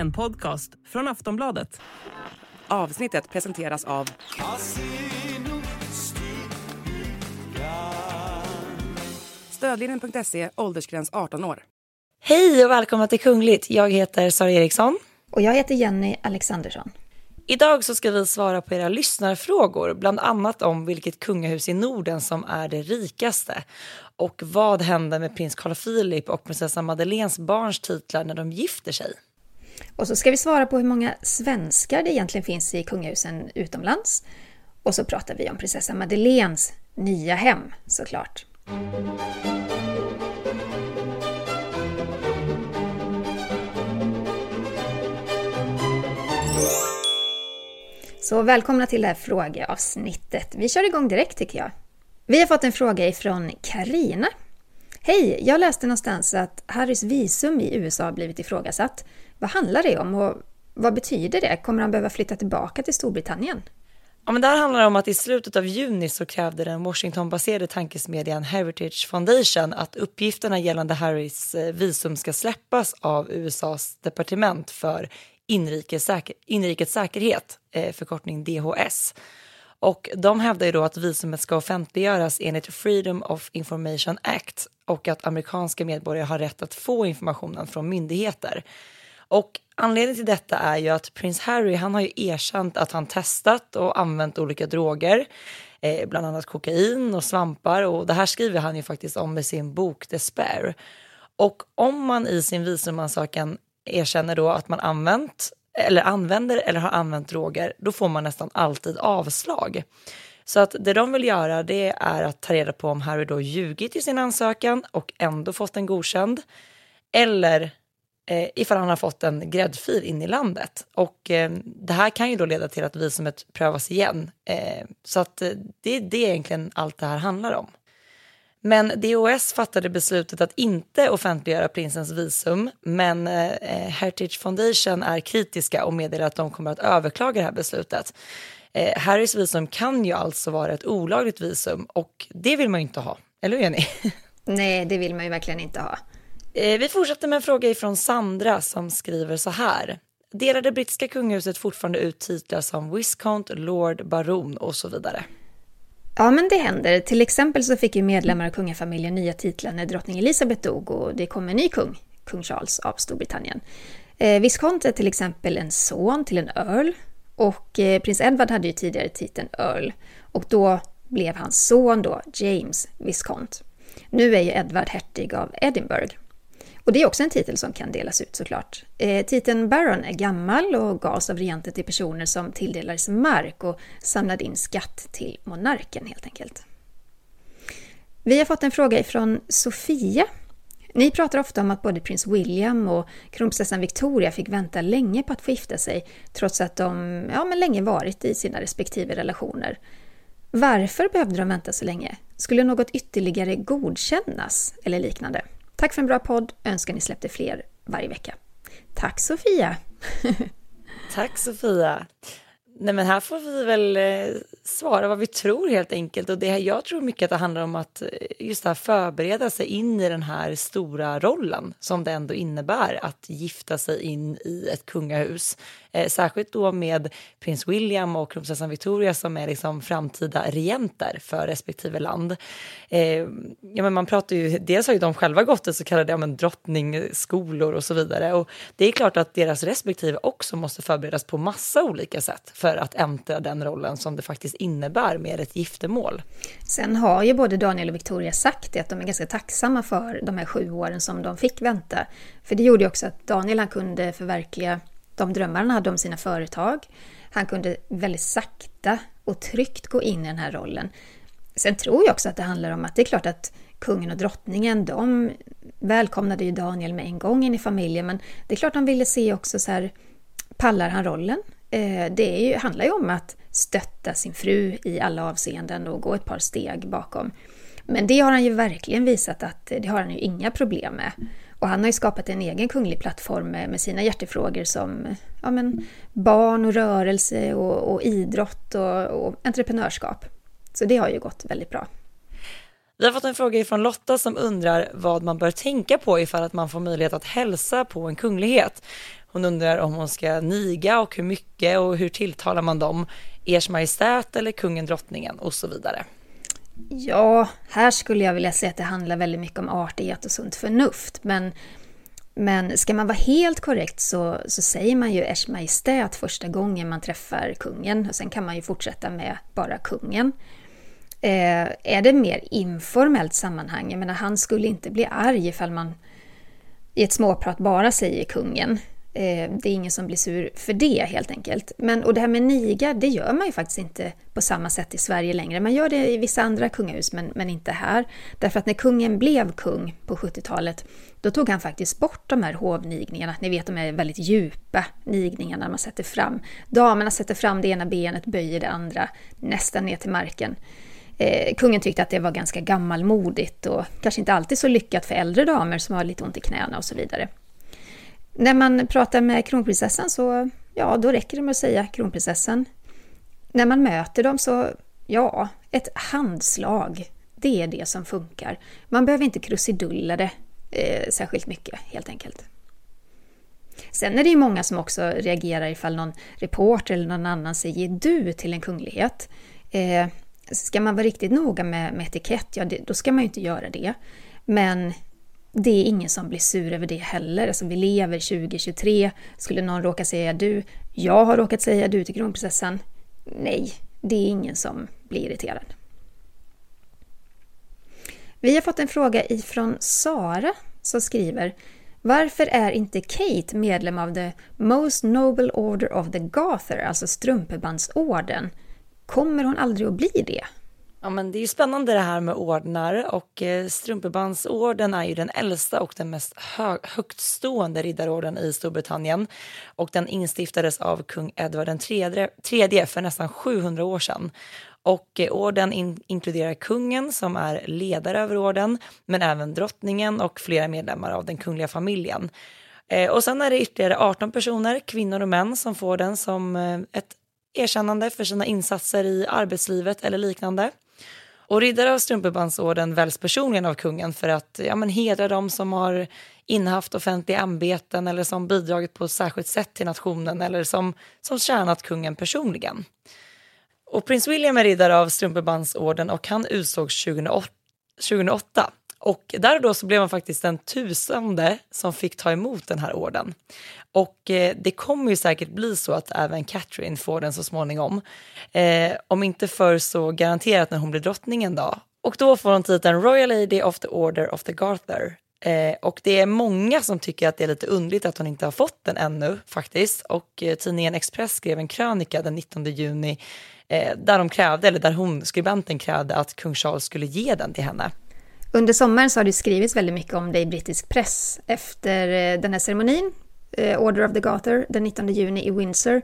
En podcast från Aftonbladet. Avsnittet presenteras av Stödlinjen.se, åldersgräns 18 år. Hej och välkomna till Kungligt. Jag heter Sara Eriksson. Och jag heter Jenny Alexandersson. Idag så ska vi svara på era lyssnarfrågor, bland annat om vilket kungahus i Norden som är det rikaste och vad hände med prins Carl Philip och prinsessa Madeleines barns titlar när de gifter sig. Och så ska vi svara på hur många svenskar det egentligen finns i kungahusen utomlands. Och så pratar vi om prinsessa Madeleines nya hem såklart. Så välkomna till det här frågeavsnittet. Vi kör igång direkt tycker jag. Vi har fått en fråga ifrån Karina. Hej! Jag läste någonstans att Harrys visum i USA har blivit ifrågasatt. Vad handlar det om och vad betyder det? Kommer han behöva flytta tillbaka till Storbritannien? Ja, men där handlar det om att i slutet av juni så krävde den Washingtonbaserade tankesmedjan Heritage Foundation att uppgifterna gällande Harrys eh, visum ska släppas av USAs departement för inrikes, säker inrikes säkerhet, eh, förkortning DHS. Och de hävdar ju då att visumet ska offentliggöras enligt Freedom of Information Act och att amerikanska medborgare har rätt att få informationen från myndigheter. Och anledningen till detta är ju att prins Harry, han har ju erkänt att han testat och använt olika droger, eh, bland annat kokain och svampar och det här skriver han ju faktiskt om i sin bok Despair. Och om man i sin visumansökan erkänner då att man använt eller använder eller har använt droger, då får man nästan alltid avslag. Så att det de vill göra det är att ta reda på om Harry då ljugit i sin ansökan och ändå fått den godkänd. Eller eh, ifall han har fått en gräddfil in i landet. Och eh, det här kan ju då leda till att visumet prövas igen. Eh, så att eh, det, det är egentligen allt det här handlar om. Men DOS fattade beslutet att inte offentliggöra prinsens visum, men eh, eh, Heritage Foundation är kritiska och meddelar att de kommer att överklaga det här beslutet. Eh, Harrys visum kan ju alltså vara ett olagligt visum och det vill man ju inte ha, eller hur Jenny? Nej, det vill man ju verkligen inte ha. Eh, vi fortsätter med en fråga ifrån Sandra som skriver så här. Delar det brittiska kungahuset fortfarande ut titlar som Viscount, Lord, Baron och så vidare? Ja, men det händer. Till exempel så fick ju medlemmar av kungafamiljen nya titlar när drottning Elizabeth dog och det kom en ny kung, kung Charles av Storbritannien. Eh, Viscount är till exempel en son till en Earl och eh, prins Edward hade ju tidigare titeln Earl och då blev hans son då James Viscount. Nu är ju Edward hertig av Edinburgh. Och det är också en titel som kan delas ut såklart. Eh, titeln Baron är gammal och gavs av regenter till personer som tilldelades mark och samlade in skatt till monarken helt enkelt. Vi har fått en fråga ifrån Sofia. Ni pratar ofta om att både prins William och kronprinsessan Victoria fick vänta länge på att få gifta sig trots att de ja, men länge varit i sina respektive relationer. Varför behövde de vänta så länge? Skulle något ytterligare godkännas eller liknande? Tack för en bra podd. Önskar ni släppte fler varje vecka. Tack Sofia! Tack Sofia! Nej men här får vi väl eh, svara vad vi tror helt enkelt och det här, jag tror mycket att det handlar om att eh, just det här förbereda sig in i den här stora rollen som det ändå innebär att gifta sig in i ett kungahus. Eh, särskilt då med prins William och kronprinsessan Victoria som är liksom framtida regenter för respektive land. Eh, ja, men man pratar ju, dels har ju de själva gått i så kallade ja, men, drottningsskolor och så vidare och det är klart att deras respektive också måste förberedas på massa olika sätt för att äntra den rollen som det faktiskt innebär med ett giftermål. Sen har ju både Daniel och Victoria sagt det, att de är ganska tacksamma för de här sju åren som de fick vänta. För det gjorde ju också att Daniel han kunde förverkliga de drömmar han hade om sina företag. Han kunde väldigt sakta och tryggt gå in i den här rollen. Sen tror jag också att det handlar om att det är klart att kungen och drottningen, de välkomnade ju Daniel med en gång in i familjen, men det är klart de ville se också så här, pallar han rollen? Eh, det är ju, handlar ju om att stötta sin fru i alla avseenden och gå ett par steg bakom. Men det har han ju verkligen visat att det har han ju inga problem med. Och han har ju skapat en egen kunglig plattform med, med sina hjärtefrågor som ja, men, barn och rörelse och, och idrott och, och entreprenörskap. Så det har ju gått väldigt bra. Vi har fått en fråga från Lotta som undrar vad man bör tänka på ifall att man får möjlighet att hälsa på en kunglighet. Hon undrar om hon ska niga och hur mycket och hur tilltalar man dem? Ers Majestät eller kungen, drottningen och så vidare. Ja, här skulle jag vilja säga att det handlar väldigt mycket om artighet och sunt förnuft. Men, men ska man vara helt korrekt så, så säger man ju Ers Majestät första gången man träffar kungen. Och sen kan man ju fortsätta med bara kungen. Eh, är det mer informellt sammanhang, jag menar han skulle inte bli arg ifall man i ett småprat bara säger kungen. Eh, det är ingen som blir sur för det helt enkelt. Men, och det här med niga, det gör man ju faktiskt inte på samma sätt i Sverige längre. Man gör det i vissa andra kungahus, men, men inte här. Därför att när kungen blev kung på 70-talet, då tog han faktiskt bort de här hovnigningarna. Ni vet de här väldigt djupa nigningarna man sätter fram. Damerna sätter fram det ena benet, böjer det andra, nästan ner till marken. Eh, kungen tyckte att det var ganska gammalmodigt och kanske inte alltid så lyckat för äldre damer som har lite ont i knäna och så vidare. När man pratar med kronprinsessan så, ja, då räcker det med att säga kronprinsessan. När man möter dem så, ja, ett handslag, det är det som funkar. Man behöver inte krusidulla det eh, särskilt mycket, helt enkelt. Sen är det ju många som också reagerar ifall någon reporter eller någon annan säger du till en kunglighet. Eh, ska man vara riktigt noga med, med etikett, ja, det, då ska man ju inte göra det. Men det är ingen som blir sur över det heller. Alltså vi lever 2023. Skulle någon råka säga du, jag har råkat säga du till kronprinsessan. Nej, det är ingen som blir irriterad. Vi har fått en fråga ifrån Sara som skriver Varför är inte Kate medlem av The Most Noble Order of the Garther, alltså Strumpebandsorden? Kommer hon aldrig att bli det? Ja, men det är ju spännande det här med ordnar och eh, Strumpebandsorden är ju den äldsta och den mest hö högtstående riddarorden i Storbritannien och den instiftades av kung Edvard III för nästan 700 år sedan. Och eh, orden in inkluderar kungen som är ledare över orden men även drottningen och flera medlemmar av den kungliga familjen. Eh, och sen är det ytterligare 18 personer, kvinnor och män, som får den som eh, ett erkännande för sina insatser i arbetslivet eller liknande. Och riddare av Strumpebandsorden väljs personligen av kungen för att ja, men hedra dem som har innehaft offentliga ämbeten eller som bidragit på ett särskilt sätt till nationen eller som, som tjänat kungen personligen. Och prins William är riddare av Strumpebandsorden och han utsågs 2008, 2008 och där och då så blev han faktiskt den tusende som fick ta emot den här orden. Och eh, det kommer ju säkert bli så att även Catherine får den så småningom. Eh, om inte förr så garanterat när hon blir drottning en dag. Och då får hon titeln Royal Lady of the Order of the Garter. Eh, och det är många som tycker att det är lite underligt att hon inte har fått den ännu faktiskt. Och eh, tidningen Express skrev en krönika den 19 juni eh, där de krävde, eller där hon, skribenten krävde att kung Charles skulle ge den till henne. Under sommaren så har det skrivits väldigt mycket om det i brittisk press efter eh, den här ceremonin, eh, Order of the Garter, den 19 juni i Windsor.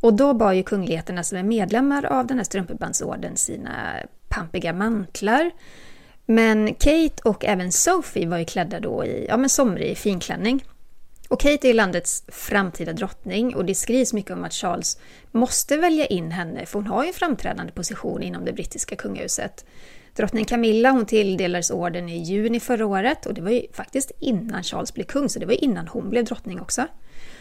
Och då bar ju kungligheterna alltså, som är medlemmar av den här strumpebandsorden sina pampiga mantlar. Men Kate och även Sophie var ju klädda då i ja, men somrig finklänning. Och Kate är landets framtida drottning och det skrivs mycket om att Charles måste välja in henne för hon har ju en framträdande position inom det brittiska kungahuset. Drottning Camilla hon tilldelades orden i juni förra året och det var ju faktiskt innan Charles blev kung, så det var innan hon blev drottning också.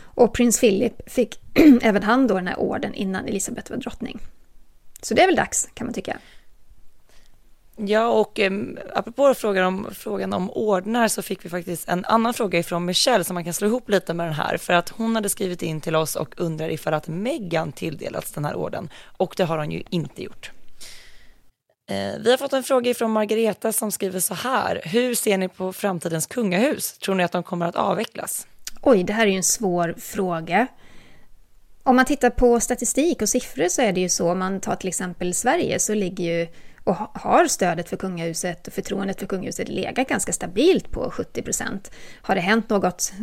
Och prins Philip fick även han då den här orden innan Elisabeth var drottning. Så det är väl dags, kan man tycka. Ja, och eh, apropå frågan om, frågan om ordnar så fick vi faktiskt en annan fråga ifrån Michelle som man kan slå ihop lite med den här för att hon hade skrivit in till oss och undrar ifall att Meghan tilldelats den här orden och det har hon ju inte gjort. Eh, vi har fått en fråga från Margareta som skriver så här. Hur ser ni på framtidens kungahus? Tror ni att de kommer att avvecklas? Oj, det här är ju en svår fråga. Om man tittar på statistik och siffror så är det ju så, om man tar till exempel Sverige så ligger ju och har stödet för kungahuset och förtroendet för kungahuset legat ganska stabilt på 70 procent. Har det hänt något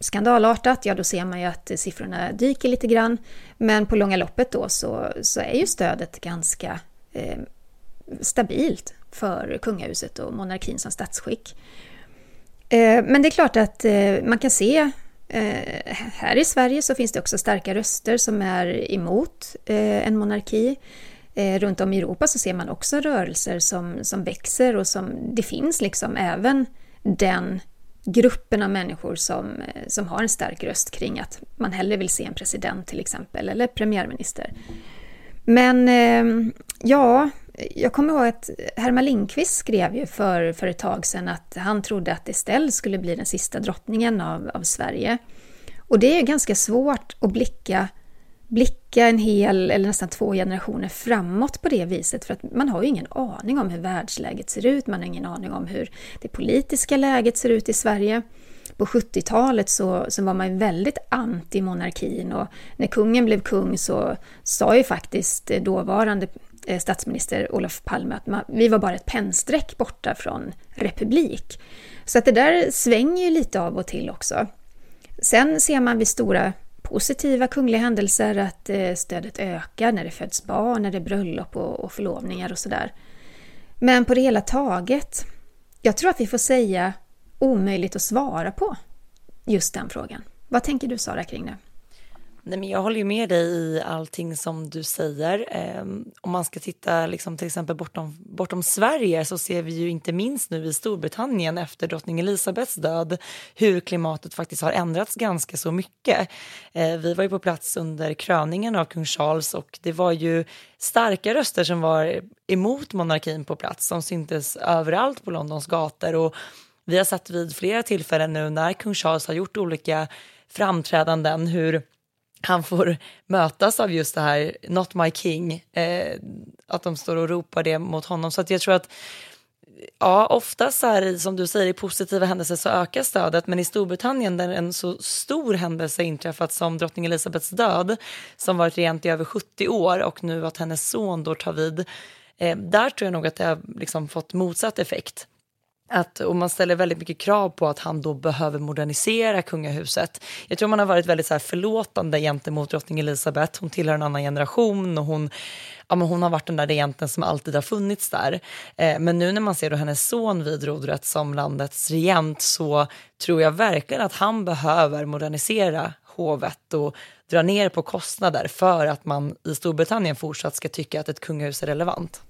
skandalartat, ja då ser man ju att siffrorna dyker lite grann. Men på långa loppet då så, så är ju stödet ganska eh, stabilt för kungahuset och monarkin som statsskick. Eh, men det är klart att eh, man kan se eh, här i Sverige så finns det också starka röster som är emot en monarki. Runt om i Europa så ser man också rörelser som, som växer och som det finns liksom även den gruppen av människor som, som har en stark röst kring att man hellre vill se en president till exempel, eller premiärminister. Men ja, jag kommer ihåg att Herman Lindqvist skrev ju för, för ett tag sedan att han trodde att Estelle skulle bli den sista drottningen av, av Sverige. Och det är ganska svårt att blicka, blicka en hel eller nästan två generationer framåt på det viset för att man har ju ingen aning om hur världsläget ser ut, man har ingen aning om hur det politiska läget ser ut i Sverige. På 70-talet så, så var man väldigt anti monarkin och när kungen blev kung så sa ju faktiskt dåvarande Eh, statsminister Olof Palme att man, vi var bara ett pennstreck borta från republik. Så att det där svänger ju lite av och till också. Sen ser man vid stora positiva kungliga händelser att eh, stödet ökar när det föds barn, när det är bröllop och förlovningar och sådär. Men på det hela taget, jag tror att vi får säga omöjligt att svara på just den frågan. Vad tänker du Sara kring det? Nej, men jag håller ju med dig i allting som du säger. Eh, om man ska titta liksom, till exempel bortom, bortom Sverige så ser vi ju inte minst nu i Storbritannien efter drottning Elizabeths död hur klimatet faktiskt har ändrats ganska så mycket. Eh, vi var ju på plats under kröningen av kung Charles och det var ju starka röster som var emot monarkin på plats som syntes överallt på Londons gator och vi har sett vid flera tillfällen nu när kung Charles har gjort olika framträdanden hur han får mötas av just det här “Not my king”, eh, att de står och ropar det mot honom. Så att jag tror att ja, oftast här, som du säger i positiva händelser så ökar stödet, men i Storbritannien där en så stor händelse inträffat som drottning Elizabeths död, som varit regent i över 70 år och nu att hennes son då tar vid, eh, där tror jag nog att det har liksom fått motsatt effekt. Att, och man ställer väldigt mycket krav på att han då behöver modernisera kungahuset. Jag tror man har varit väldigt så här förlåtande gentemot drottning Elizabeth. Hon tillhör en annan generation och hon, ja, men hon har varit den där regenten som alltid har funnits där. Eh, men nu när man ser då hennes son vid rodret som landets regent så tror jag verkligen att han behöver modernisera hovet och dra ner på kostnader för att man i Storbritannien fortsatt ska tycka att ett kungahus är relevant.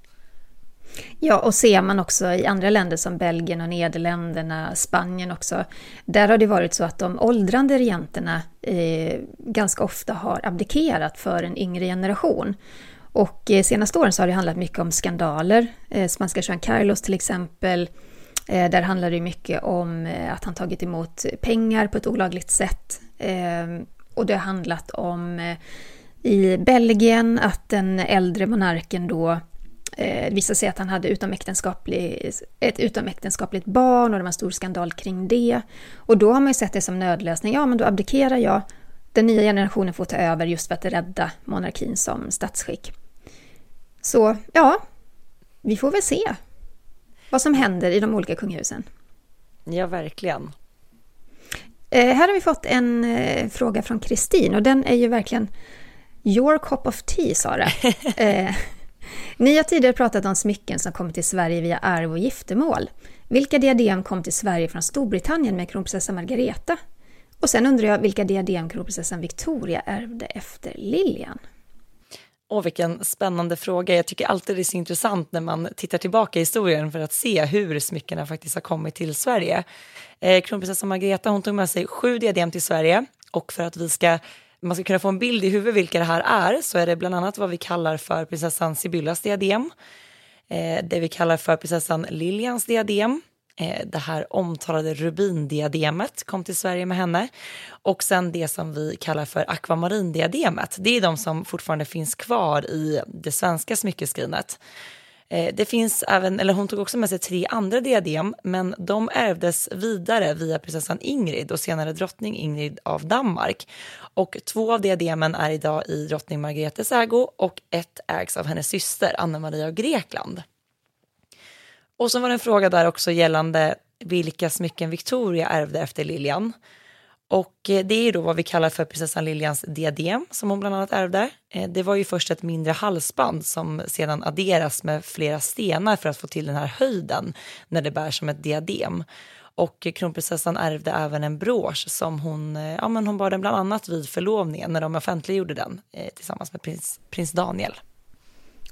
Ja, och ser man också i andra länder som Belgien och Nederländerna, Spanien också, där har det varit så att de åldrande regenterna eh, ganska ofta har abdikerat för en yngre generation. Och eh, senaste åren så har det handlat mycket om skandaler. Eh, spanska Juan Carlos till exempel, eh, där handlar det mycket om eh, att han tagit emot pengar på ett olagligt sätt. Eh, och det har handlat om eh, i Belgien att den äldre monarken då det visade sig att han hade utomäktenskaplig, ett utomäktenskapligt barn och det var en stor skandal kring det. Och då har man ju sett det som nödlösning. Ja, men då abdikerar jag. Den nya generationen får ta över just för att rädda monarkin som statsskick. Så ja, vi får väl se vad som händer i de olika kungahusen. Ja, verkligen. Eh, här har vi fått en eh, fråga från Kristin och den är ju verkligen your cup of tea, Sara. eh, ni har tidigare pratat om smycken som kommit till Sverige via arv och giftermål. Vilka diadem kom till Sverige från Storbritannien med kronprinsessa Margareta? Och sen undrar jag vilka diadem kronprinsessan Victoria ärvde efter Lilian? Åh, vilken spännande fråga. Jag tycker alltid det är så intressant när man tittar tillbaka i historien för att se hur smyckena faktiskt har kommit till Sverige. Eh, kronprinsessa Margareta hon tog med sig sju diadem till Sverige och för att vi ska man ska kunna få en bild i huvudet vilka det här är så är det bland annat vad vi kallar för prinsessan Sibyllas diadem, eh, det vi kallar för prinsessan Lilians diadem, eh, det här omtalade rubindiademet kom till Sverige med henne och sen det som vi kallar för akvamarindiademet. Det är de som fortfarande finns kvar i det svenska smyckeskrinet. Eh, det finns även, eller hon tog också med sig tre andra diadem, men de ärvdes vidare via prinsessan Ingrid och senare drottning Ingrid av Danmark. Och två av diademen är idag i drottning Margretes ägo och ett ägs av hennes syster Anna Maria av Grekland. Och så var det en fråga där också gällande vilka smycken Victoria ärvde efter Lilian. Och eh, det är då vad vi kallar för prinsessan Liljans diadem som hon bland annat ärvde. Eh, det var ju först ett mindre halsband som sedan adderas med flera stenar för att få till den här höjden när det bärs som ett diadem. Och kronprinsessan ärvde även en brosch som hon, eh, ja, men hon bar den bland annat vid förlovningen när de offentliggjorde den tillsammans med prins, prins Daniel.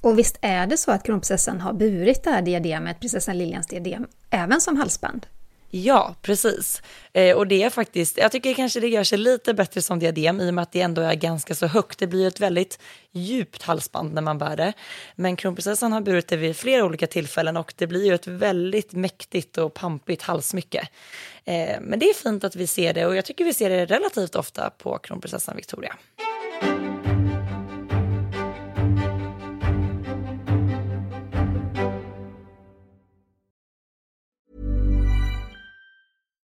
Och visst är det så att kronprinsessan har burit det här diademet, prinsessan Liljans diadem, även som halsband? Ja, precis. Eh, och det är faktiskt, jag tycker kanske det gör sig lite bättre som diadem i och med att det ändå är ganska så högt. Det blir ett väldigt djupt halsband när man bär det. Men kronprinsessan har burit det vid flera olika tillfällen och det blir ju ett väldigt mäktigt och pampigt halsmycke. Eh, men det är fint att vi ser det och jag tycker vi ser det relativt ofta på kronprinsessan Victoria.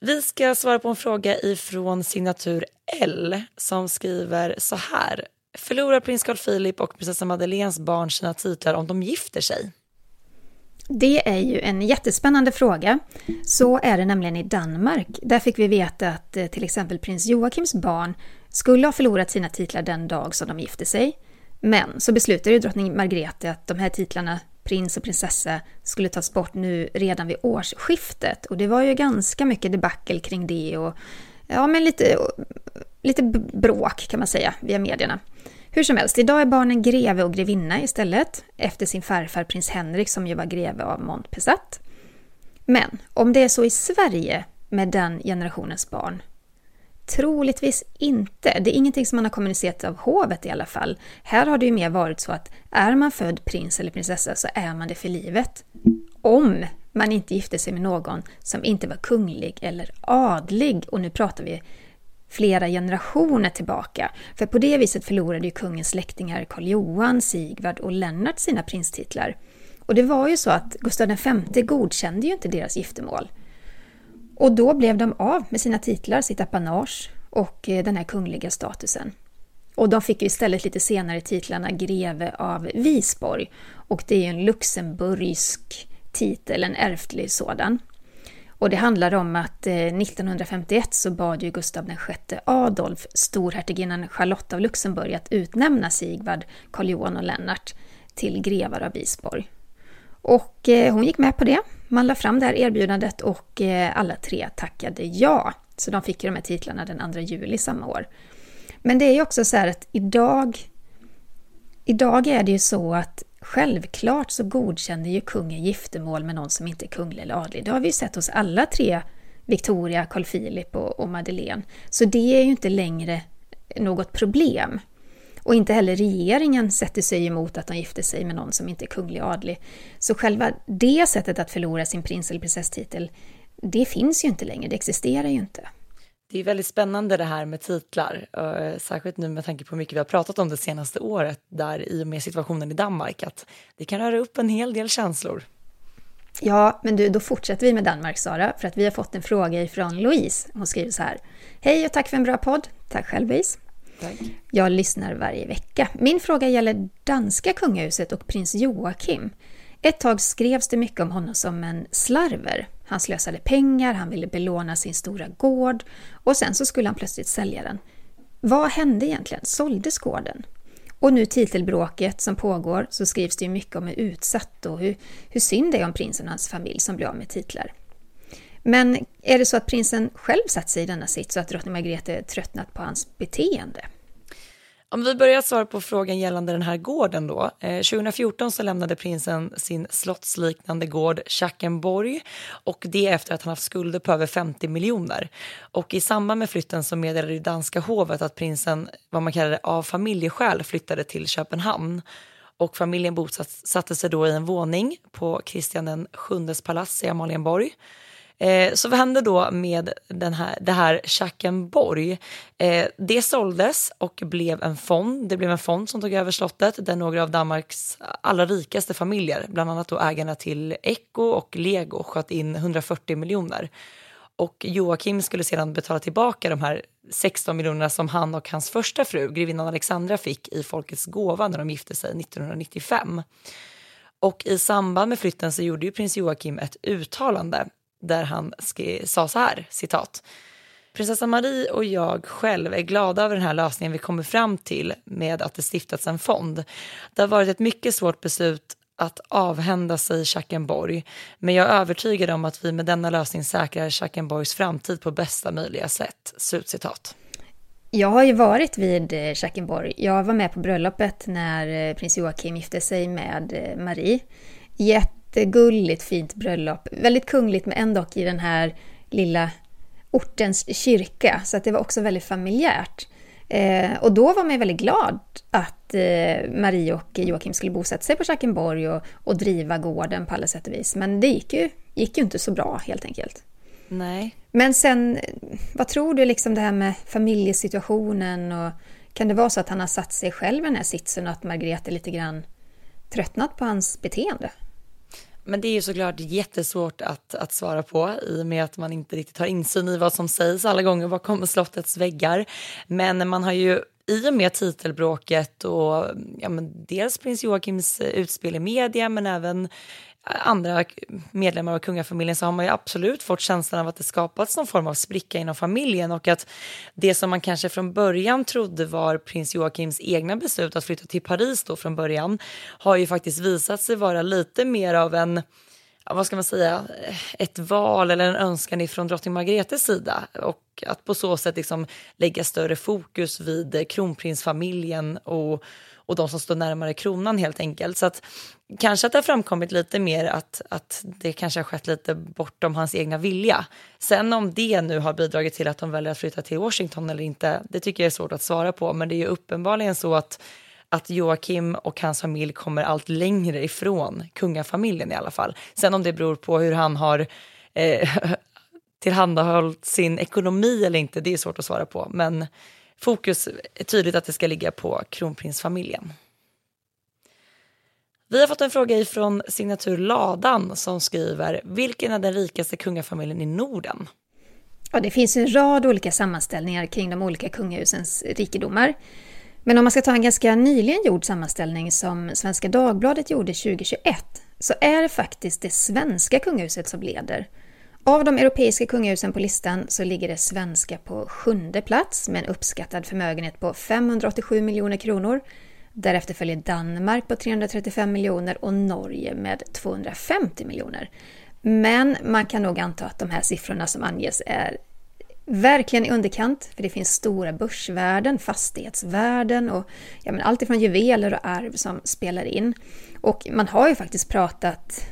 Vi ska svara på en fråga ifrån signatur L som skriver så här. Förlorar prins Carl Philip och prinsessa Madeleines barn sina titlar om de gifter sig? Det är ju en jättespännande fråga. Så är det nämligen i Danmark. Där fick vi veta att eh, till exempel prins Joakims barn skulle ha förlorat sina titlar den dag som de gifte sig. Men så beslutade drottning Margrethe att de här titlarna prins och prinsessa skulle tas bort nu redan vid årsskiftet. Och det var ju ganska mycket debacle kring det och ja, men lite, lite bråk kan man säga via medierna. Hur som helst, idag är barnen greve och grevinna istället efter sin farfar prins Henrik som ju var greve av Montpessat. Men om det är så i Sverige med den generationens barn Troligtvis inte. Det är ingenting som man har kommunicerat av hovet i alla fall. Här har det ju mer varit så att är man född prins eller prinsessa så är man det för livet. Om man inte gifte sig med någon som inte var kunglig eller adlig. Och nu pratar vi flera generationer tillbaka. För på det viset förlorade ju kungens släktingar Karl Johan, Sigvard och Lennart sina prinstitlar. Och det var ju så att Gustav V godkände ju inte deras giftermål. Och då blev de av med sina titlar, sitt apanage och eh, den här kungliga statusen. Och de fick ju istället lite senare titlarna greve av Visborg och det är en luxemburgsk titel, en ärftlig sådan. Och det handlar om att eh, 1951 så bad ju Gustav VI Adolf storhertiginnan Charlotte av Luxemburg att utnämna Sigvard, Karl Johan och Lennart till grevar av Visborg. Och eh, hon gick med på det. Man la fram det här erbjudandet och eh, alla tre tackade ja. Så de fick ju de här titlarna den 2 juli samma år. Men det är ju också så här att idag, idag är det ju så att självklart så godkänner ju kungen giftermål med någon som inte är kunglig eller adlig. Det har vi ju sett hos alla tre, Victoria, Carl Philip och, och Madeleine. Så det är ju inte längre något problem. Och inte heller regeringen sätter sig emot att de gifter sig med någon som inte är kunglig adlig. Så själva det sättet att förlora sin prins eller prinsesstitel, det finns ju inte längre, det existerar ju inte. Det är väldigt spännande det här med titlar, eh, särskilt nu med tanke på hur mycket vi har pratat om det senaste året, där i och med situationen i Danmark, att det kan röra upp en hel del känslor. Ja, men du, då fortsätter vi med Danmark, Sara, för att vi har fått en fråga från Louise. Hon skriver så här. Hej och tack för en bra podd. Tack själv, Louise. Tack. Jag lyssnar varje vecka. Min fråga gäller danska kungahuset och prins Joakim. Ett tag skrevs det mycket om honom som en slarver. Han slösade pengar, han ville belåna sin stora gård och sen så skulle han plötsligt sälja den. Vad hände egentligen? Såldes gården? Och nu titelbråket som pågår så skrivs det ju mycket om hur utsatt och hur, hur synd det är om prinsen och hans familj som blir av med titlar. Men är det så att prinsen själv satt sig i denna sitt så att drottning Margrethe tröttnat på hans beteende? Om vi börjar svara på frågan gällande den här gården då. Eh, 2014 så lämnade prinsen sin slottsliknande gård Schackenborg och det efter att han haft skulder på över 50 miljoner. Och i samband med flytten så meddelade det danska hovet att prinsen, vad man kallade av familjeskäl flyttade till Köpenhamn. Och familjen bosatte sig då i en våning på Kristian den sjundes palats i Amalienborg. Eh, så vad hände då med den här, det här Schackenborg? Eh, det såldes och blev en fond. Det blev en fond som tog över slottet där några av Danmarks allra rikaste familjer, bland annat då ägarna till Echo och Lego, sköt in 140 miljoner. Och Joakim skulle sedan betala tillbaka de här 16 miljonerna som han och hans första fru, grevinnan Alexandra, fick i folkets gåva när de gifte sig 1995. Och i samband med flytten så gjorde ju prins Joakim ett uttalande där han sa så här, citat. Prinsessa Marie och jag själv är glada över den här lösningen vi kommer fram till med att det stiftats en fond. Det har varit ett mycket svårt beslut att avhända sig Schackenborg, men jag är övertygad om att vi med denna lösning säkrar Schackenborgs framtid på bästa möjliga sätt. Slutcitat. Jag har ju varit vid eh, Schackenborg. Jag var med på bröllopet när eh, prins Joakim gifte sig med eh, Marie. Jätte Jättegulligt fint bröllop. Väldigt kungligt men ändå i den här lilla ortens kyrka. Så att det var också väldigt familjärt. Eh, och då var man väldigt glad att eh, Marie och Joakim skulle bosätta sig på Schackenborg och, och driva gården på alla sätt och vis. Men det gick ju, gick ju inte så bra helt enkelt. Nej. Men sen, vad tror du liksom det här med familjesituationen och kan det vara så att han har satt sig själv i den här sitsen och att Margrethe lite grann tröttnat på hans beteende? Men det är ju såklart jättesvårt att, att svara på i och med att man inte riktigt har insyn i vad som sägs alla gånger bakom slottets väggar. Men man har ju i och med titelbråket och ja, men dels prins Joakims utspel i media men även andra medlemmar av kungafamiljen så har man ju absolut fått känslan av att det skapats någon form av spricka inom familjen och att det som man kanske från början trodde var prins Joakims egna beslut att flytta till Paris då från början har ju faktiskt visat sig vara lite mer av en vad ska man säga, ett val eller en önskan ifrån drottning Margretes sida och att på så sätt liksom lägga större fokus vid kronprinsfamiljen och och de som står närmare kronan helt enkelt. Så att kanske att det har framkommit lite mer att, att det kanske har skett lite bortom hans egna vilja. Sen om det nu har bidragit till att de väljer att flytta till Washington eller inte, det tycker jag är svårt att svara på. Men det är ju uppenbarligen så att att Joakim och hans familj kommer allt längre ifrån kungafamiljen i alla fall. Sen om det beror på hur han har eh, tillhandahållit sin ekonomi eller inte, det är svårt att svara på. Men fokus är tydligt att det ska ligga på kronprinsfamiljen. Vi har fått en fråga ifrån signatur Ladan som skriver Vilken är den rikaste kungafamiljen i Norden? Ja, det finns en rad olika sammanställningar kring de olika kungahusens rikedomar. Men om man ska ta en ganska nyligen gjord sammanställning som Svenska Dagbladet gjorde 2021 så är det faktiskt det svenska kungahuset som leder av de europeiska kungahusen på listan så ligger det svenska på sjunde plats med en uppskattad förmögenhet på 587 miljoner kronor. Därefter följer Danmark på 335 miljoner och Norge med 250 miljoner. Men man kan nog anta att de här siffrorna som anges är verkligen i underkant, för det finns stora börsvärden, fastighetsvärden och ja, men allt ifrån juveler och arv som spelar in. Och man har ju faktiskt pratat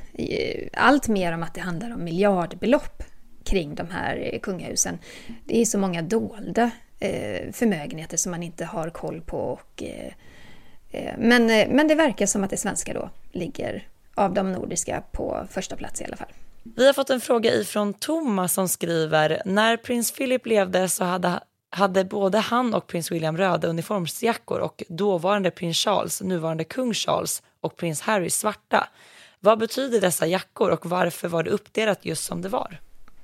allt mer om att det handlar om miljardbelopp kring de här eh, kungahusen. Det är så många dolda eh, förmögenheter som man inte har koll på. Och, eh, men, men det verkar som att det svenska då ligger av de nordiska på första plats i alla fall. Vi har fått en fråga ifrån Thomas som skriver när prins Philip levde så hade, hade både han och prins William röda uniformsjackor och dåvarande prins Charles, nuvarande kung Charles och prins Harry svarta. Vad betyder dessa jackor och varför var det uppdelat just som det var?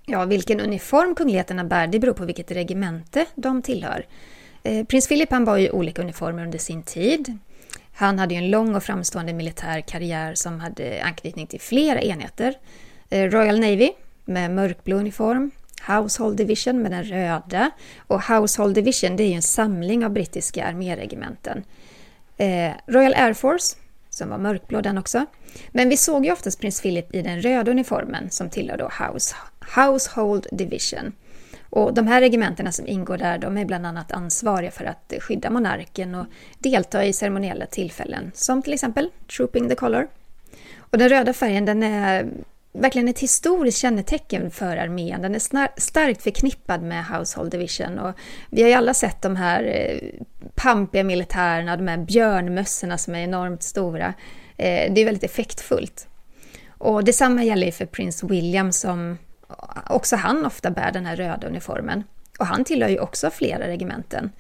Ja, vilken uniform kungligheterna bär det beror på vilket regemente de tillhör. Eh, prins Philip han bar ju olika uniformer under sin tid. Han hade ju en lång och framstående militär karriär som hade anknytning till flera enheter. Eh, Royal Navy med mörkblå uniform, Household Division med den röda och Household Division det är ju en samling av brittiska arméregementen. Eh, Royal Air Force som var mörkblå den också. Men vi såg ju oftast prins Philip i den röda uniformen som tillhör då House, Household Division. Och de här regementena som ingår där, de är bland annat ansvariga för att skydda monarken och delta i ceremoniella tillfällen, som till exempel Trooping the Color. Och den röda färgen den är verkligen ett historiskt kännetecken för armén. Den är starkt förknippad med Household Division och vi har ju alla sett de här eh, pampiga militärerna, de här björnmössorna som är enormt stora. Eh, det är väldigt effektfullt. Och detsamma gäller för prins William som också han ofta bär den här röda uniformen. Och han tillhör ju också flera regementen.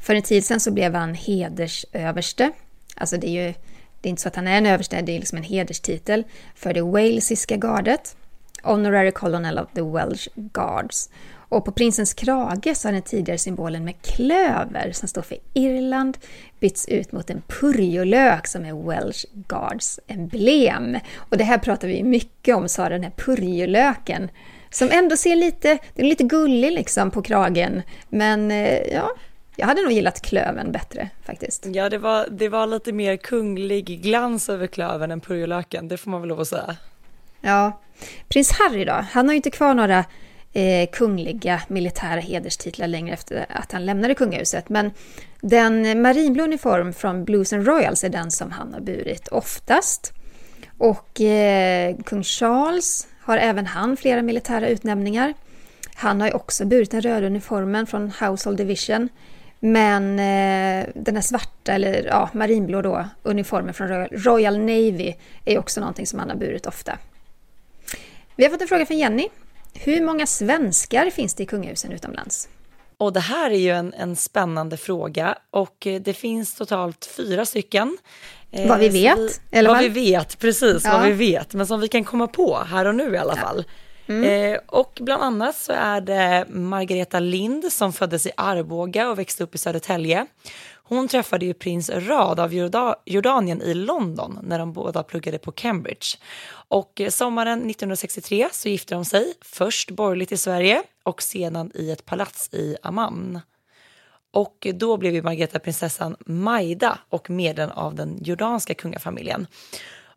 För en tid sedan så blev han hedersöverste. Alltså det är ju det är inte så att han är en överste, det är liksom en hederstitel för det walesiska gardet. Honorary Colonel of the Welsh Guards. Och på prinsens krage så har den tidigare symbolen med klöver som står för Irland bytts ut mot en purjolök som är Welsh Guards emblem. Och det här pratar vi mycket om, sa den här purjolöken. Som ändå ser lite, den är lite gullig liksom på kragen. Men eh, ja, jag hade nog gillat klöven bättre faktiskt. Ja, det var, det var lite mer kunglig glans över klöven än purjolöken, det får man väl lov att säga. Ja, prins Harry då, han har ju inte kvar några eh, kungliga militära hederstitlar längre efter att han lämnade kungahuset. Men den marinblå uniform från Blues and Royals är den som han har burit oftast. Och eh, kung Charles har även han flera militära utnämningar. Han har ju också burit den röda uniformen från Household Division. Men eh, den här svarta, eller ja, marinblå då, uniformen från Royal, Navy är också någonting som han har burit ofta. Vi har fått en fråga från Jenny. Hur många svenskar finns det i kungahusen utomlands? Och det här är ju en, en spännande fråga och eh, det finns totalt fyra stycken. Eh, vad vi vet? Vi, eller vad, vad vi vet, precis ja. vad vi vet, men som vi kan komma på här och nu i alla ja. fall. Mm. Eh, och bland annat så är det Margareta Lind som föddes i Arboga och växte upp i Södertälje. Hon träffade ju prins Rad av Jordanien i London när de båda pluggade på Cambridge. Och sommaren 1963 så gifte de sig, först borgerligt i Sverige och sedan i ett palats i Amman. Och då blev ju Margareta prinsessan Maida och medlem av den jordanska kungafamiljen.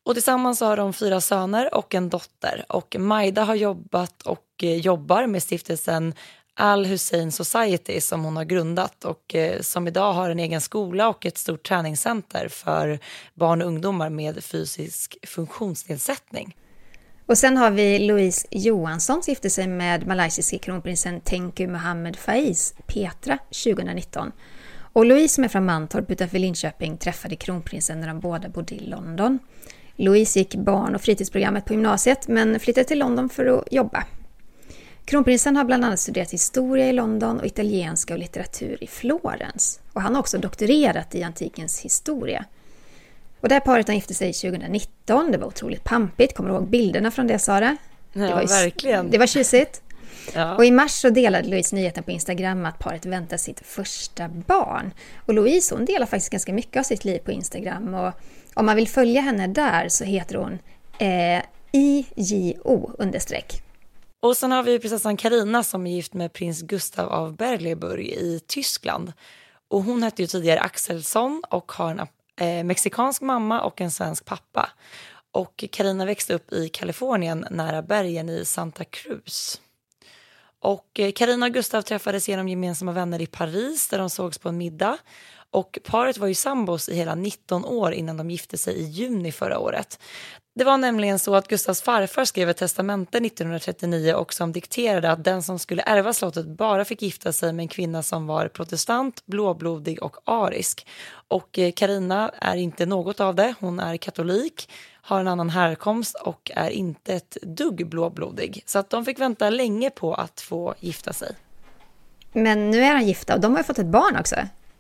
Och tillsammans har de fyra söner och en dotter. Och Majda har jobbat och eh, jobbar med stiftelsen Al Hussein Society som hon har grundat och eh, som idag har en egen skola och ett stort träningscenter för barn och ungdomar med fysisk funktionsnedsättning. Och sen har vi Louise Johansson gifte sig med malaysiske kronprinsen Tengku Mohammed Faiz Petra 2019. Och Louise som är från Mantorp utanför Linköping träffade kronprinsen när de båda bodde i London. Louise gick barn och fritidsprogrammet på gymnasiet men flyttade till London för att jobba. Kronprinsen har bland annat studerat historia i London och italienska och litteratur i Florens. Och han har också doktorerat i antikens historia. Och det här paret gifte sig 2019. Det var otroligt pampigt. Kommer du ihåg bilderna från det, Sara? Ja, det var ju, verkligen. Det var tjusigt. Ja. Och i mars så delade Louise nyheten på Instagram att paret väntar sitt första barn. Och Louise hon delar faktiskt ganska mycket av sitt liv på Instagram. Och om man vill följa henne där så heter hon eh, IJO understreck. Och sen har vi prinsessan Karina som är gift med prins Gustav av Berleburg i Tyskland. Och hon hette ju tidigare Axelsson och har en eh, mexikansk mamma och en svensk pappa. Och Karina växte upp i Kalifornien nära bergen i Santa Cruz. Och eh, Karina och Gustav träffades genom gemensamma vänner i Paris där de sågs på en middag. Och paret var ju sambos i hela 19 år innan de gifte sig i juni förra året. Det var nämligen så att Gustavs farfar skrev ett testamente 1939 och som dikterade att den som skulle ärva slottet bara fick gifta sig med en kvinna som var protestant, blåblodig och arisk. Och Karina är inte något av det. Hon är katolik, har en annan härkomst och är inte ett dugg blåblodig. Så att de fick vänta länge på att få gifta sig. Men nu är han gifta och de har ju fått ett barn också.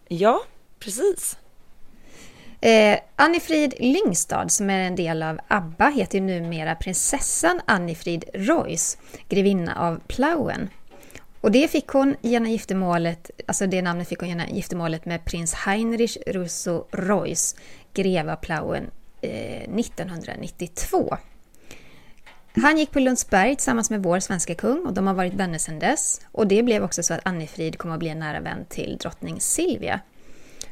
Ja, precis. Eh, Annifrid Lyngstad, som är en del av ABBA, heter ju numera prinsessan Annifrid Royce, grevinna av Plauen. Och det fick hon genom giftermålet, alltså det namnet fick hon genom giftermålet med prins Heinrich Russo Royce, greve av Plauen, eh, 1992. Han gick på Lundsberg tillsammans med vår svenska kung och de har varit vänner sedan dess. Och det blev också så att Annifrid kom att bli en nära vän till drottning Silvia.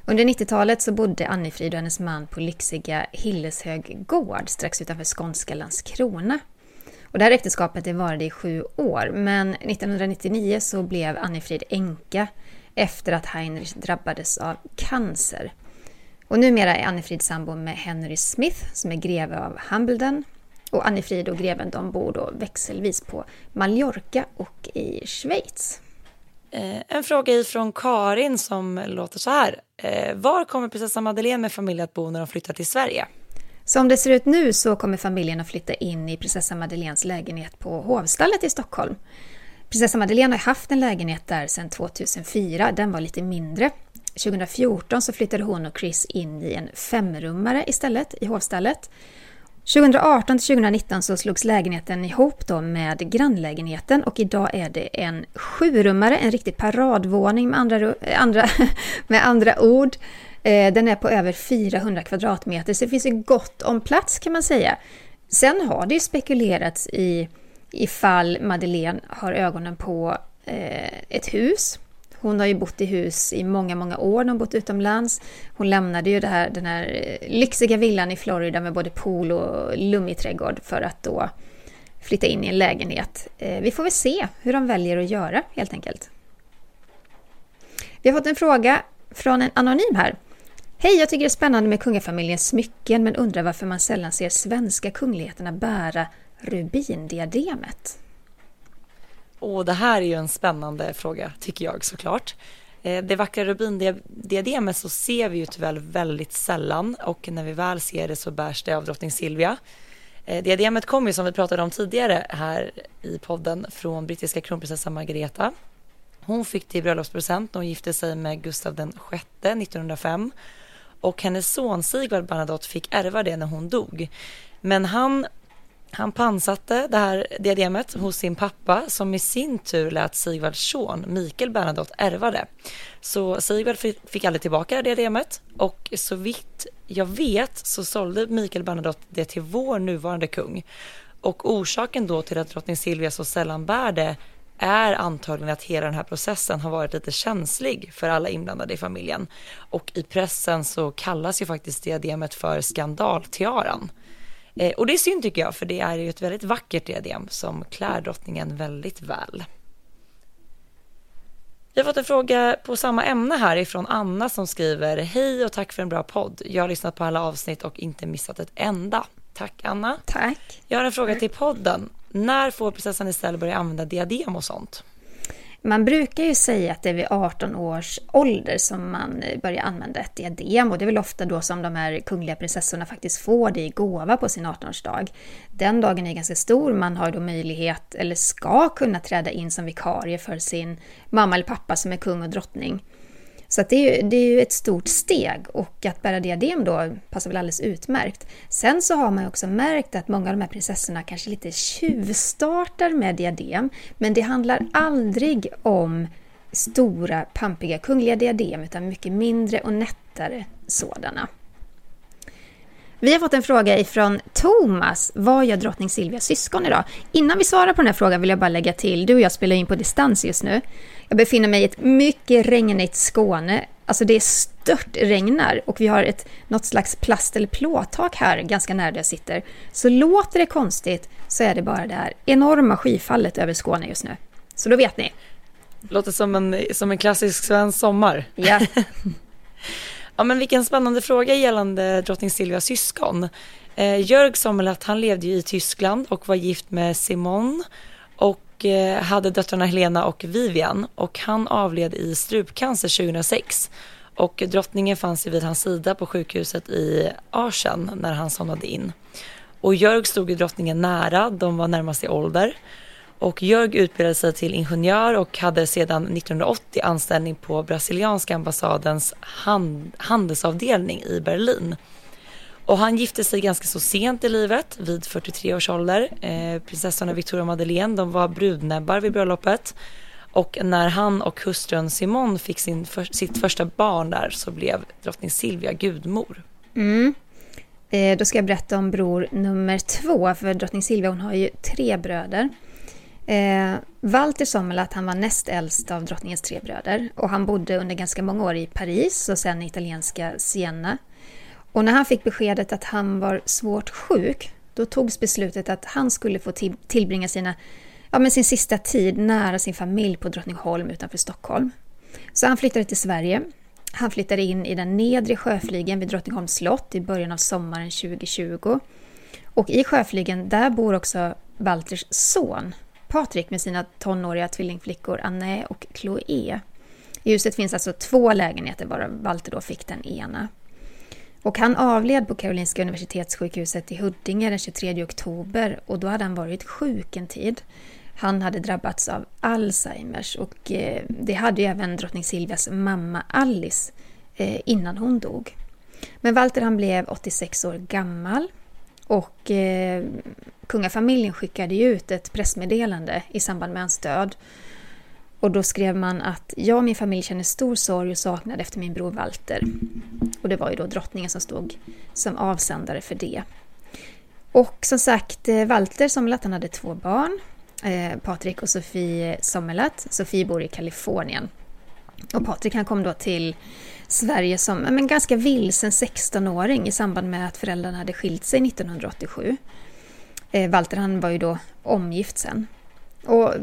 Under 90-talet så bodde Annifrid och hennes man på lyxiga Hilleshög gård strax utanför skånska Landskrona. Och det här äktenskapet det varade i sju år, men 1999 så blev Annifrid änka efter att Heinrich drabbades av cancer. Och numera är Annifrid sambo med Henry Smith som är greve av Hambledon. Och Annifrid och greven de bor då växelvis på Mallorca och i Schweiz. Eh, en fråga ifrån Karin som låter så här. Eh, var kommer prinsessa Madeleine med familj att bo när de flyttar till Sverige? Som det ser ut nu så kommer familjen att flytta in i prinsessa Madeleines lägenhet på Hovstallet i Stockholm. Prinsessa Madeleine har haft en lägenhet där sedan 2004, den var lite mindre. 2014 så flyttade hon och Chris in i en femrummare istället i Hovstallet. 2018 till 2019 så slogs lägenheten ihop då med grannlägenheten och idag är det en sjurummare, en riktig paradvåning med andra, eh, andra, med andra ord. Eh, den är på över 400 kvadratmeter så det finns ju gott om plats kan man säga. Sen har det ju spekulerats i ifall Madeleine har ögonen på eh, ett hus. Hon har ju bott i hus i många, många år när hon bott utomlands. Hon lämnade ju det här, den här eh, lyxiga villan i Florida med både pool och lummig trädgård för att då flytta in i en lägenhet. Eh, vi får väl se hur de väljer att göra helt enkelt. Vi har fått en fråga från en anonym här. Hej, jag tycker det är spännande med kungafamiljens smycken men undrar varför man sällan ser svenska kungligheterna bära rubindiademet. Och det här är ju en spännande fråga, tycker jag såklart. Eh, det vackra rubindiademet så ser vi ju tyvärr väldigt sällan och när vi väl ser det så bärs det av drottning Silvia. Eh, Diademet kom ju som vi pratade om tidigare här i podden från brittiska kronprinsessan Margareta. Hon fick det i bröllopspresent när hon gifte sig med Gustav VI 1905 och hennes son Sigvard Bernadotte fick ärva det när hon dog. Men han han pansatte det här diademet hos sin pappa som i sin tur lät Sigvards son Mikael Bernadotte ärva det. Så Sigvard fick aldrig tillbaka diademet och så vitt jag vet så sålde Mikael Bernadotte det till vår nuvarande kung. Och orsaken då till att drottning Silvia så sällan bär det är antagligen att hela den här processen har varit lite känslig för alla inblandade i familjen. Och i pressen så kallas ju faktiskt diademet för skandaltiaran. Eh, och det är synd tycker jag, för det är ju ett väldigt vackert diadem som klär drottningen väldigt väl. Vi har fått en fråga på samma ämne här ifrån Anna som skriver Hej och tack för en bra podd. Jag har lyssnat på alla avsnitt och inte missat ett enda. Tack Anna. Tack. Jag har en fråga till podden. När får prinsessan Estelle börja använda diadem och sånt? Man brukar ju säga att det är vid 18 års ålder som man eh, börjar använda ett diadem och det är väl ofta då som de här kungliga prinsessorna faktiskt får det i gåva på sin 18-årsdag. Den dagen är ganska stor, man har då möjlighet, eller ska kunna träda in som vikarie för sin mamma eller pappa som är kung och drottning. Så det, är ju, det är ju ett stort steg och att bära diadem då passar väl alldeles utmärkt. Sen så har man ju också märkt att många av de här prinsessorna kanske lite tjuvstartar med diadem, men det handlar aldrig om stora pampiga kungliga diadem utan mycket mindre och nättare sådana. Vi har fått en fråga ifrån Thomas. Vad gör drottning Silvias syskon idag? Innan vi svarar på den här frågan vill jag bara lägga till, du och jag spelar in på distans just nu. Jag befinner mig i ett mycket regnigt Skåne. Alltså det är stört regnar och vi har ett, något slags plast eller plåttak här ganska nära där jag sitter. Så låter det konstigt så är det bara det här enorma skyfallet över Skåne just nu. Så då vet ni. Låter som en, som en klassisk svensk sommar. Ja. ja men vilken spännande fråga gällande drottning Silvias syskon. Eh, Jörg Sommerlath han levde ju i Tyskland och var gift med Simone och och eh, hade döttrarna Helena och Vivian och han avled i strupcancer 2006 och drottningen fanns vid hans sida på sjukhuset i Arsen när han somnade in. Och Jörg stod ju drottningen nära, de var närmast i ålder. Och Jörg utbildade sig till ingenjör och hade sedan 1980 anställning på brasilianska ambassadens hand handelsavdelning i Berlin. Och han gifte sig ganska så sent i livet, vid 43 års ålder. Eh, prinsessorna Victoria och Madeleine, de var brudnäbbar vid bröllopet. Och när han och hustrun Simone fick sin för, sitt första barn där så blev drottning Silvia gudmor. Mm. Eh, då ska jag berätta om bror nummer två, för drottning Silvia hon har ju tre bröder. Eh, Walter Sommerlath han var näst äldst av drottningens tre bröder och han bodde under ganska många år i Paris och sen i italienska Siena. Och när han fick beskedet att han var svårt sjuk, då togs beslutet att han skulle få tillbringa sina, ja, men sin sista tid nära sin familj på Drottningholm utanför Stockholm. Så han flyttade till Sverige. Han flyttade in i den nedre sjöflygen vid Drottningholms slott i början av sommaren 2020. Och i sjöflygen, där bor också Walters son Patrik med sina tonåriga tvillingflickor Anne och Chloé. I huset finns alltså två lägenheter varav Walter då fick den ena. Och han avled på Karolinska Universitetssjukhuset i Huddinge den 23 oktober och då hade han varit sjuk en tid. Han hade drabbats av Alzheimers och eh, det hade ju även drottning Silvias mamma Alice eh, innan hon dog. Men Walter han blev 86 år gammal och eh, kungafamiljen skickade ut ett pressmeddelande i samband med hans död. Och då skrev man att jag och min familj känner stor sorg och saknad efter min bror Walter. Och det var ju då drottningen som stod som avsändare för det. Och som sagt, eh, Walter Sommerlath han hade två barn. Eh, Patrik och Sofie Sommerlath. Sofie bor i Kalifornien. Och Patrik han kom då till Sverige som men, ganska vilsen 16-åring i samband med att föräldrarna hade skilt sig 1987. Eh, Walter han var ju då omgift sen. Och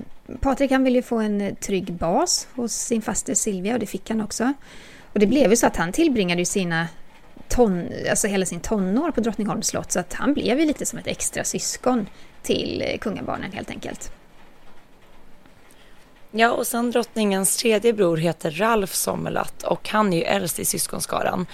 Patrik han ville ju få en eh, trygg bas hos sin faster Silvia och det fick han också. Och det blev ju så att han tillbringade ju sina ton, alltså hela sin tonår på Drottningholms slott så att han blev ju lite som ett extra syskon till eh, kungabarnen helt enkelt. Ja, och sen drottningens tredje bror heter Ralf Sommerlath och han är ju äldst i syskonskaran.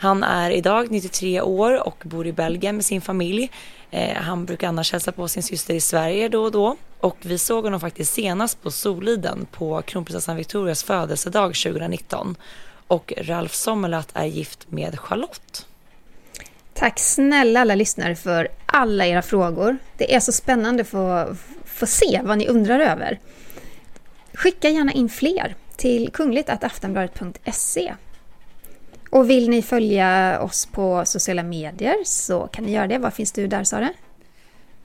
Han är idag 93 år och bor i Belgien med sin familj. Eh, han brukar annars hälsa på sin syster i Sverige då och då. Och vi såg honom faktiskt senast på Soliden på kronprinsessan Victorias födelsedag 2019. Och Ralf Sommerlath är gift med Charlotte. Tack snälla alla lyssnare för alla era frågor. Det är så spännande att få, få se vad ni undrar över. Skicka gärna in fler till kungligt.aftonbladet.se. Och vill ni följa oss på sociala medier så kan ni göra det. Var finns du där Sara?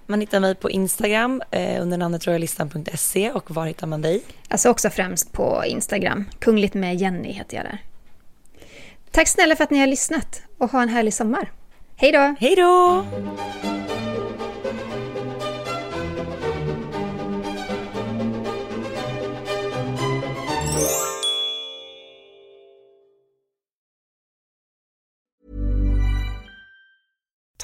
Man hittar mig på Instagram eh, under namnet royalistan.se och var hittar man dig? Alltså också främst på Instagram. Kungligt med Jenny heter jag där. Tack snälla för att ni har lyssnat och ha en härlig sommar. Hej då! Hej då!